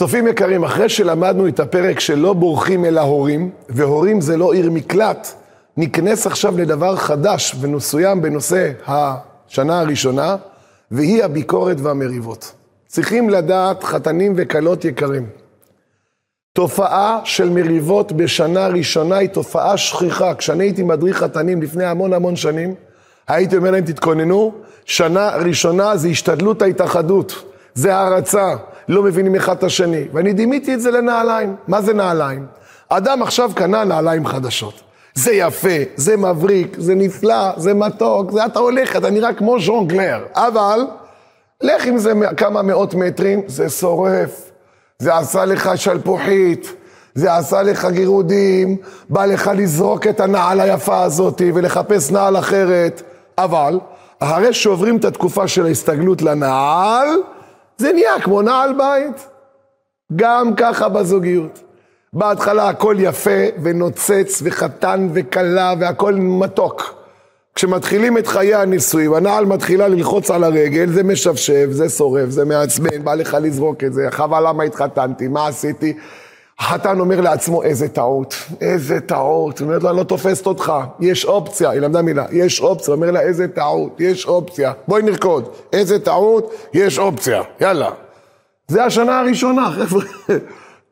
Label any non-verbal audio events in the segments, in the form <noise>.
צופים יקרים, אחרי שלמדנו את הפרק שלא בורחים אל ההורים, והורים זה לא עיר מקלט, ניכנס עכשיו לדבר חדש ומסוים בנושא השנה הראשונה, והיא הביקורת והמריבות. צריכים לדעת, חתנים וכלות יקרים, תופעה של מריבות בשנה ראשונה היא תופעה שכיחה. כשאני הייתי מדריך חתנים לפני המון המון שנים, הייתי אומר להם, תתכוננו, שנה ראשונה זה השתדלות ההתאחדות, זה הערצה, לא מבינים אחד את השני. ואני דימיתי את זה לנעליים. מה זה נעליים? אדם עכשיו קנה נעליים חדשות. זה יפה, זה מבריק, זה נפלא, זה מתוק, זה אתה הולך, אתה נראה כמו ז'ונגלר. אבל, לך עם זה כמה מאות מטרים, זה שורף, זה עשה לך שלפוחית, זה עשה לך גירודים, בא לך לזרוק את הנעל היפה הזאת ולחפש נעל אחרת. אבל, אחרי שעוברים את התקופה של ההסתגלות לנעל, זה נהיה כמו נעל בית. גם ככה בזוגיות. בהתחלה הכל יפה ונוצץ וחתן וכלה והכל מתוק. כשמתחילים את חיי הנישואים, הנעל מתחילה ללחוץ על הרגל, זה משפשף, זה שורף, זה מעצבן, בא לך לזרוק את זה, חבל למה התחתנתי, מה עשיתי? החתן אומר לעצמו, איזה טעות, איזה טעות. הוא אומר לו, אני לא תופסת אותך, יש אופציה, היא למדה מילה, יש אופציה. אומר לה, איזה טעות, יש אופציה. בואי נרקוד, איזה טעות, יש אופציה, יאללה. זה השנה הראשונה, חבר'ה. <laughs>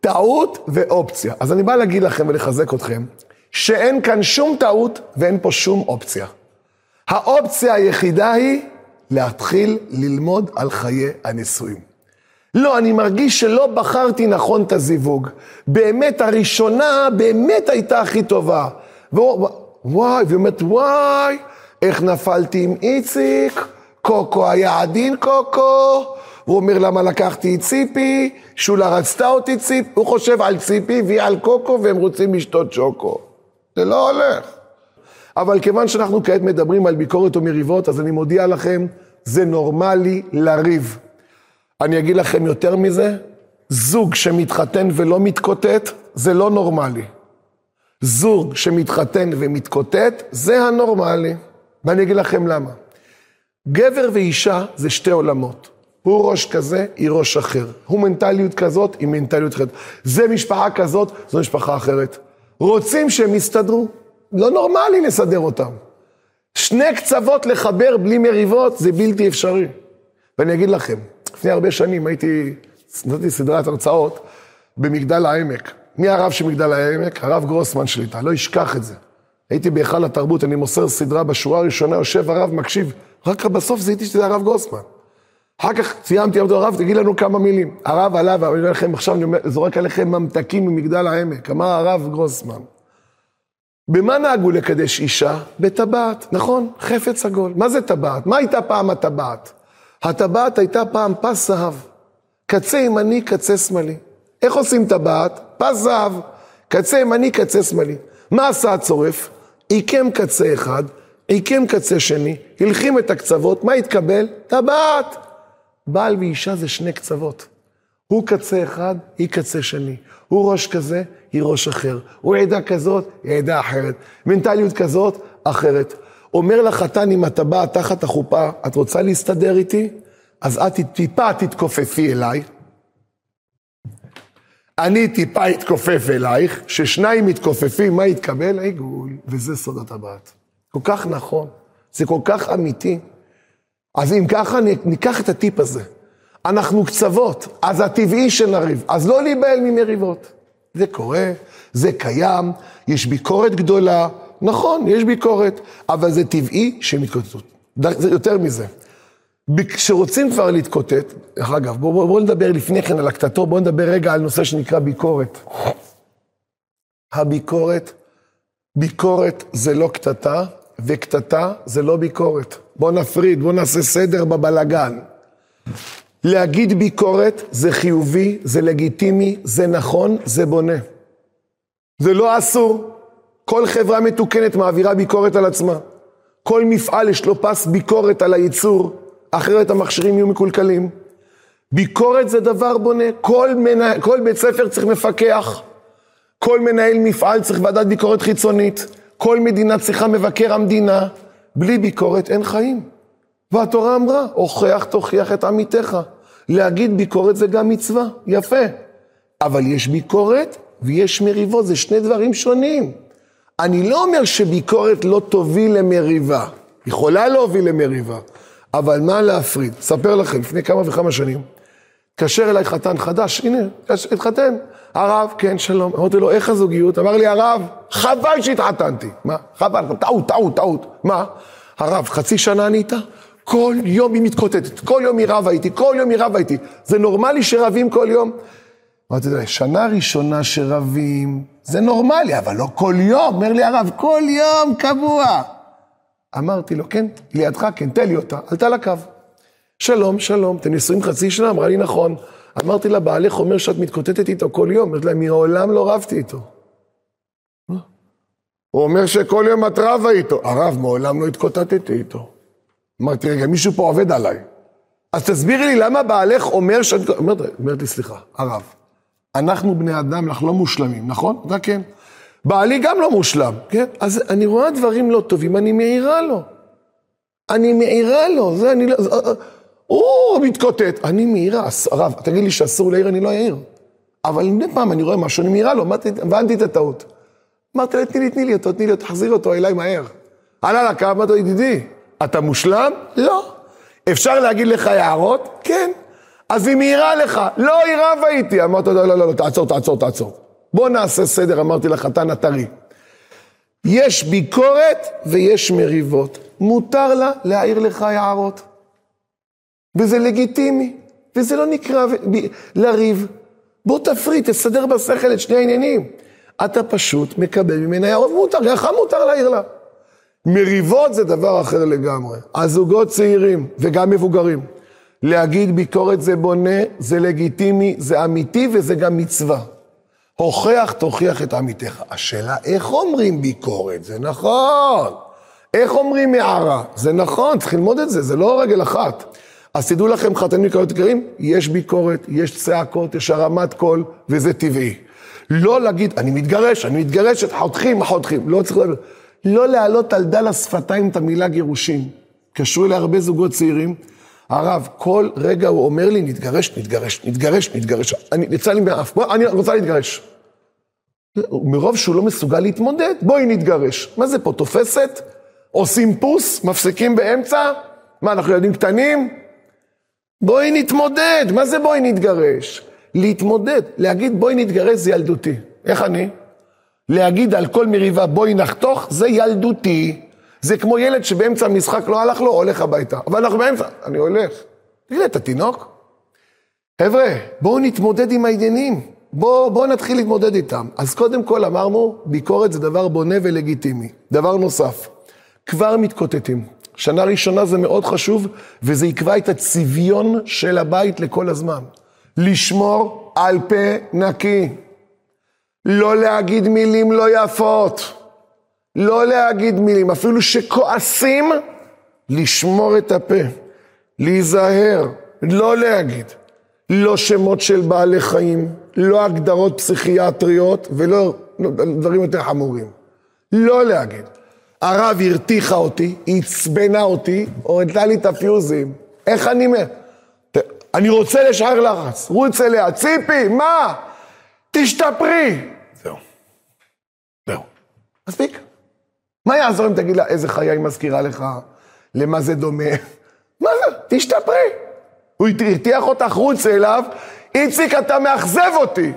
טעות ואופציה. אז אני בא להגיד לכם ולחזק אתכם, שאין כאן שום טעות ואין פה שום אופציה. האופציה היחידה היא להתחיל ללמוד על חיי הנישואים. לא, אני מרגיש שלא בחרתי נכון את הזיווג. באמת, הראשונה באמת הייתה הכי טובה. וואי, והיא אומרת, וואי, איך נפלתי עם איציק, קוקו היה עדין קוקו. הוא אומר, למה לקחתי את ציפי? שולה רצתה אותי ציפי, הוא חושב על ציפי והיא על קוקו והם רוצים לשתות שוקו. זה לא הולך. אבל כיוון שאנחנו כעת מדברים על ביקורת ומריבות, אז אני מודיע לכם, זה נורמלי לריב. אני אגיד לכם יותר מזה, זוג שמתחתן ולא מתקוטט, זה לא נורמלי. זוג שמתחתן ומתקוטט, זה הנורמלי. ואני אגיד לכם למה. גבר ואישה זה שתי עולמות. הוא ראש כזה, היא ראש אחר. הוא מנטליות כזאת, היא מנטליות אחרת. זה משפחה כזאת, זו משפחה אחרת. רוצים שהם יסתדרו. לא נורמלי לסדר אותם. שני קצוות לחבר בלי מריבות זה בלתי אפשרי. ואני אגיד לכם, לפני הרבה שנים הייתי, נתתי סדרת הרצאות במגדל העמק. מי הרב של מגדל העמק? הרב גרוסמן שליטה, לא אשכח את זה. הייתי בהיכל התרבות, אני מוסר סדרה בשורה הראשונה, יושב הרב, מקשיב, רק בסוף זיהיתי שזה הרב גרוסמן. אחר כך סיימתי, אמרתי לו, הרב, תגיד לנו כמה מילים. הרב עלה, ואני אומר לכם, עכשיו אני זורק עליכם ממתקים ממגדל העמק. אמר הרב גרוסמן, במה נהגו לקדש אישה? בטבעת, נכון, חפץ עגול. מה זה טבעת? מה הייתה פעם הטבעת? הטבעת הייתה פעם פס זהב. קצה ימני, קצה שמאלי. איך עושים טבעת? פס זהב. קצה ימני, קצה שמאלי. מה עשה הצורף? עיקם קצה אחד, עיקם קצה שני, הלחים את הקצוות, מה התקבל? טבעת. בעל ואישה זה שני קצוות. הוא קצה אחד, היא קצה שני. הוא ראש כזה, היא ראש אחר. הוא עדה כזאת, היא עדה אחרת. מנטליות כזאת, אחרת. אומר לחתן, אם אתה בא תחת החופה, את רוצה להסתדר איתי? אז את טיפה תתכופפי אליי. אני טיפה אתכופף אלייך, ששניים מתכופפים, מה יתקבל? עיגול. וזה סוד הטבעת. כל כך נכון, זה כל כך אמיתי. אז אם ככה, ניקח את הטיפ הזה. אנחנו קצוות, אז הטבעי שנריב. אז לא להיבהל ממריבות. זה קורה, זה קיים, יש ביקורת גדולה, נכון, יש ביקורת, אבל זה טבעי שהם יתקוטטו. זה יותר מזה. כשרוצים כבר להתקוטט, דרך אגב, בואו בוא, בוא נדבר לפני כן על הקטטו, בואו נדבר רגע על נושא שנקרא ביקורת. הביקורת, ביקורת זה לא קטטה, וקטטה זה לא ביקורת. בואו נפריד, בואו נעשה סדר בבלגן. להגיד ביקורת זה חיובי, זה לגיטימי, זה נכון, זה בונה. זה לא אסור. כל חברה מתוקנת מעבירה ביקורת על עצמה. כל מפעל יש לו פס ביקורת על הייצור, אחרת המכשירים יהיו מקולקלים. ביקורת זה דבר בונה, כל, מנה, כל בית ספר צריך מפקח, כל מנהל מפעל צריך ועדת ביקורת חיצונית, כל מדינה צריכה מבקר המדינה, בלי ביקורת אין חיים. והתורה אמרה, הוכח תוכיח את עמיתך. להגיד ביקורת זה גם מצווה, יפה. אבל יש ביקורת ויש מריבות, זה שני דברים שונים. אני לא אומר שביקורת לא תוביל למריבה, יכולה להוביל למריבה, אבל מה להפריד? אספר לכם, לפני כמה וכמה שנים, התקשר אליי חתן חדש, הנה, התחתן. הרב, כן, שלום. אמרתי לו, איך הזוגיות? אמר לי, הרב, חבל שהתחתנתי. מה? חבל, טעות, טעות, טעות. מה? הרב, חצי שנה אני איתה? כל יום היא מתקוטטת, כל יום היא רבה איתי, כל יום היא רבה איתי. זה נורמלי שרבים כל יום? אמרתי שנה ראשונה שרבים, זה נורמלי, אבל לא כל יום. אומר לי הרב, כל יום קבוע. אמרתי לו, כן, לידך, כן, תן לי אותה, עלתה לקו. שלום, שלום, אתם נשואים חצי שנה? אמרה לי, נכון. אמרתי לה, בעלך אומר שאת מתקוטטת איתו כל יום. אמרתי לה, מעולם לא רבתי איתו. הוא אומר שכל יום את רבה איתו. הרב, מעולם לא התקוטטתי איתו. אמרתי, רגע, מישהו פה עובד עליי. אז תסבירי לי למה בעלך אומר שאת... אומרת, אומרת לי, סליחה, הרב, אנחנו בני אדם, אנחנו לא מושלמים, נכון? רק כן. בעלי גם לא מושלם, כן? אז אני רואה דברים לא טובים, אני מעירה לו. אני מעירה לו, זה אני לא... הוא מתקוטט. אני מעירה, הרב, תגיד לי שאסור להעיר, אני לא אעיר. אבל מדי פעם אני רואה משהו, אני מעירה לו, הבנתי את הטעות. אמרתי לה, תני לי, תני לי אותו, תני לי אותו, תחזיר אותו אליי מהר. עלה לקו, אמרתי לו, ידידי, אתה מושלם? לא. אפשר להגיד לך הערות? כן. אז היא מעירה לך, לא, היא רבה איתי. אמרתי לו, לא, לא, לא, תעצור, תעצור, תעצור. בוא נעשה סדר, אמרתי לחתן הטרי. יש ביקורת ויש מריבות. מותר לה להעיר לך הערות. וזה לגיטימי, וזה לא נקרא לריב. בוא תפריד, תסדר בשכל את שני העניינים. אתה פשוט מקבל ממנה הערות, מותר, לך מותר להעיר לה. מריבות זה דבר אחר לגמרי. הזוגות צעירים וגם מבוגרים, להגיד ביקורת זה בונה, זה לגיטימי, זה אמיתי וזה גם מצווה. הוכח, תוכיח את עמיתך. השאלה, איך אומרים ביקורת? זה נכון. איך אומרים הערה? זה נכון, צריך ללמוד את זה, זה לא רגל אחת. אז תדעו לכם, חתנים יקרות יקרים, יש ביקורת, יש צעקות, יש הרמת קול, וזה טבעי. לא להגיד, אני מתגרש, אני מתגרשת, חותכים, חותכים. לא צריך לדבר. לא להעלות על דל השפתיים את המילה גירושים. קשרו אליי הרבה זוגות צעירים. הרב, כל רגע הוא אומר לי, נתגרש, נתגרש, נתגרש, נתגרש. אני, יצא לי מאף, בוא, אני רוצה להתגרש. מרוב שהוא לא מסוגל להתמודד, בואי נתגרש. מה זה פה, תופסת? עושים פוס? מפסיקים באמצע? מה, אנחנו ילדים קטנים? בואי נתמודד, מה זה בואי נתגרש? להתמודד, להגיד בואי נתגרש זה ילדותי. איך אני? להגיד על כל מריבה בואי נחתוך, זה ילדותי. זה כמו ילד שבאמצע המשחק לא הלך לו, הולך הביתה. אבל אנחנו באמצע, אני הולך. תגיד, אתה תינוק? חבר'ה, בואו נתמודד עם העניינים. בואו בוא נתחיל להתמודד איתם. אז קודם כל אמרנו, ביקורת זה דבר בונה ולגיטימי. דבר נוסף, כבר מתקוטטים. שנה ראשונה זה מאוד חשוב, וזה יקבע את הצביון של הבית לכל הזמן. לשמור על פה נקי. לא להגיד מילים לא יפות. לא להגיד מילים, אפילו שכועסים, לשמור את הפה. להיזהר, לא להגיד. לא שמות של בעלי חיים, לא הגדרות פסיכיאטריות ולא דברים יותר חמורים. לא להגיד. הרב הרתיחה אותי, היא עצבנה אותי, הורדה לי את הפיוזים. איך אני... אני רוצה לשחרר לחץ, רוץ אליה, ציפי, מה? תשתפרי. זהו. זהו. מספיק. מה יעזור אם תגיד לה איזה חיה היא מזכירה לך, למה זה דומה? <laughs> מה זה? תשתפרי. הוא הרתיח אותך, רוץ אליו, איציק, אתה מאכזב אותי.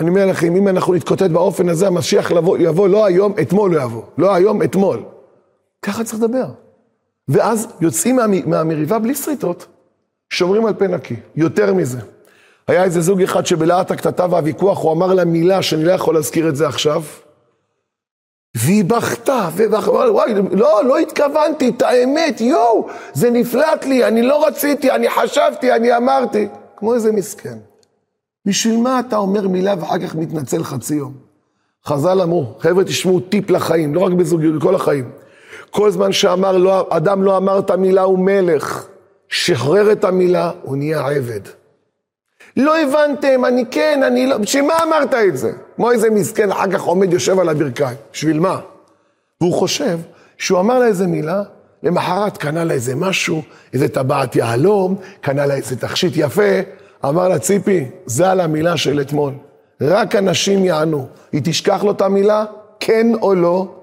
אני אומר לכם, אם אנחנו נתקוטט באופן הזה, המשיח לבוא, יבוא לא היום, אתמול הוא יבוא. לא היום, אתמול. ככה צריך לדבר. ואז יוצאים מה, מהמריבה בלי שריטות, שומרים על פה נקי. יותר מזה. היה איזה זוג אחד שבלהט הקטטה והוויכוח הוא אמר לה מילה שאני לא יכול להזכיר את זה עכשיו, והיא בכתה, וואי, לא, לא התכוונתי, את האמת, יואו, זה נפלט לי, אני לא רציתי, אני חשבתי, אני אמרתי. כמו איזה מסכן. בשביל מה אתה אומר מילה ואחר כך מתנצל חצי יום? חז"ל אמרו, חבר'ה תשמעו טיפ לחיים, לא רק בזוגיות, כל החיים. כל זמן שאמר, לא, אדם לא אמר את המילה הוא מלך, שחרר את המילה, הוא נהיה עבד. לא הבנתם, אני כן, אני לא, בשביל מה אמרת את זה? כמו איזה מסכן, אחר כך עומד, יושב על הברכיים. בשביל מה? והוא חושב שהוא אמר לה איזה מילה, למחרת קנה לה איזה משהו, איזה טבעת יהלום, קנה לה איזה תכשיט יפה, אמר לה, ציפי, זה על המילה של אתמול. רק אנשים יענו. היא תשכח לו את המילה, כן או לא?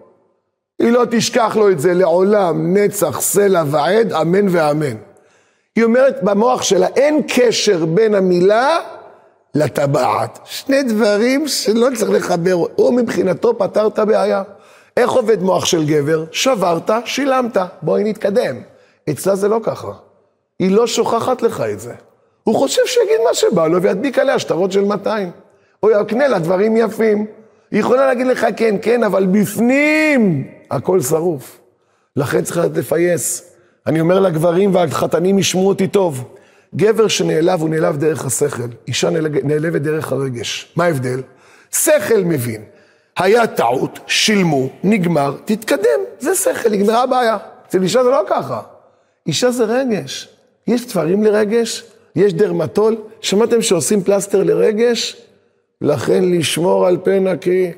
היא לא תשכח לו את זה לעולם, נצח, סלע ועד, אמן ואמן. היא אומרת במוח שלה, אין קשר בין המילה לטבעת. שני דברים שלא צריך לחבר. הוא מבחינתו פתר את הבעיה. איך עובד מוח של גבר? שברת, שילמת, בואי נתקדם. אצלה זה לא ככה. היא לא שוכחת לך את זה. הוא חושב שיגיד מה שבא לו וידביק עליה שטרות של 200. או יקנה לה דברים יפים. היא יכולה להגיד לך כן, כן, אבל בפנים הכל שרוף. לכן צריך לדעת לפייס. אני אומר לגברים והחתנים ישמעו אותי טוב. גבר שנעלב הוא נעלב דרך השכל, אישה נעלבת דרך הרגש. מה ההבדל? שכל מבין. היה טעות, שילמו, נגמר, תתקדם. זה שכל, נגמרה הבעיה. אצל אישה זה לא ככה. אישה זה רגש. יש תפרים לרגש, יש דרמטול. שמעתם שעושים פלסטר לרגש? לכן לשמור על פה נקי.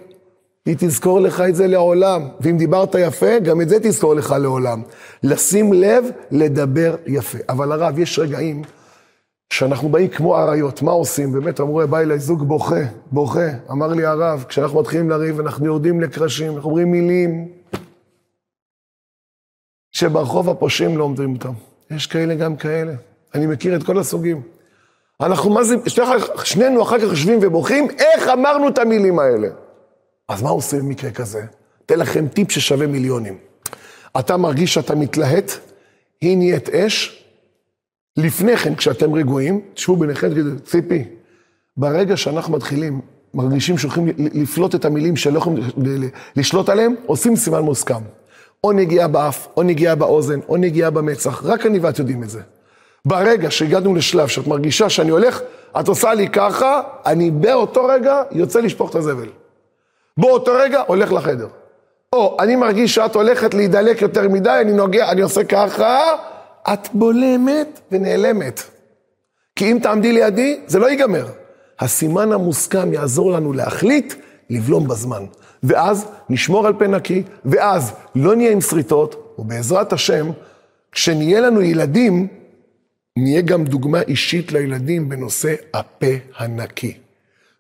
היא תזכור לך את זה לעולם. ואם דיברת יפה, גם את זה תזכור לך לעולם. לשים לב, לדבר יפה. אבל הרב, יש רגעים שאנחנו באים כמו אריות, מה עושים? באמת אמרו, בא אליי זוג בוכה, בוכה. אמר לי הרב, כשאנחנו מתחילים לריב, אנחנו יורדים לקרשים, אנחנו אומרים מילים שברחוב הפושעים לא עומדים אותם. יש כאלה גם כאלה. אני מכיר את כל הסוגים. אנחנו מה זה, שנינו אחר כך יושבים ובוכים, איך אמרנו את המילים האלה? אז מה עושים במקרה כזה? אתן לכם טיפ ששווה מיליונים. אתה מרגיש שאתה מתלהט, היא נהיית אש, לפני כן, כשאתם רגועים, תשבו ביניכם ותגידו, ציפי, ברגע שאנחנו מתחילים, מרגישים שהולכים לפלוט את המילים שלא יכולים לשלוט עליהם, עושים סימן מוסכם. או נגיעה באף, או נגיעה באוזן, או נגיעה במצח, רק אני ואת יודעים את זה. ברגע שהגענו לשלב שאת מרגישה שאני הולך, את עושה לי ככה, אני באותו רגע יוצא לשפוך את הזבל. באותו רגע הולך לחדר. או אני מרגיש שאת הולכת להידלק יותר מדי, אני נוגע, אני עושה ככה, את בולמת ונעלמת. כי אם תעמדי לידי, זה לא ייגמר. הסימן המוסכם יעזור לנו להחליט לבלום בזמן. ואז נשמור על פה נקי, ואז לא נהיה עם שריטות, ובעזרת השם, כשנהיה לנו ילדים, נהיה גם דוגמה אישית לילדים בנושא הפה הנקי.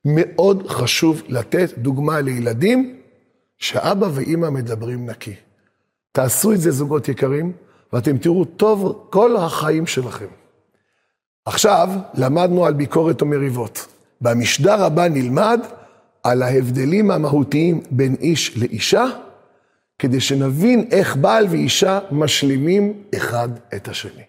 מאוד חשוב לתת דוגמה לילדים שאבא ואימא מדברים נקי. תעשו את זה, זוגות יקרים, ואתם תראו טוב כל החיים שלכם. עכשיו למדנו על ביקורת ומריבות. במשדר הבא נלמד על ההבדלים המהותיים בין איש לאישה, כדי שנבין איך בעל ואישה משלימים אחד את השני.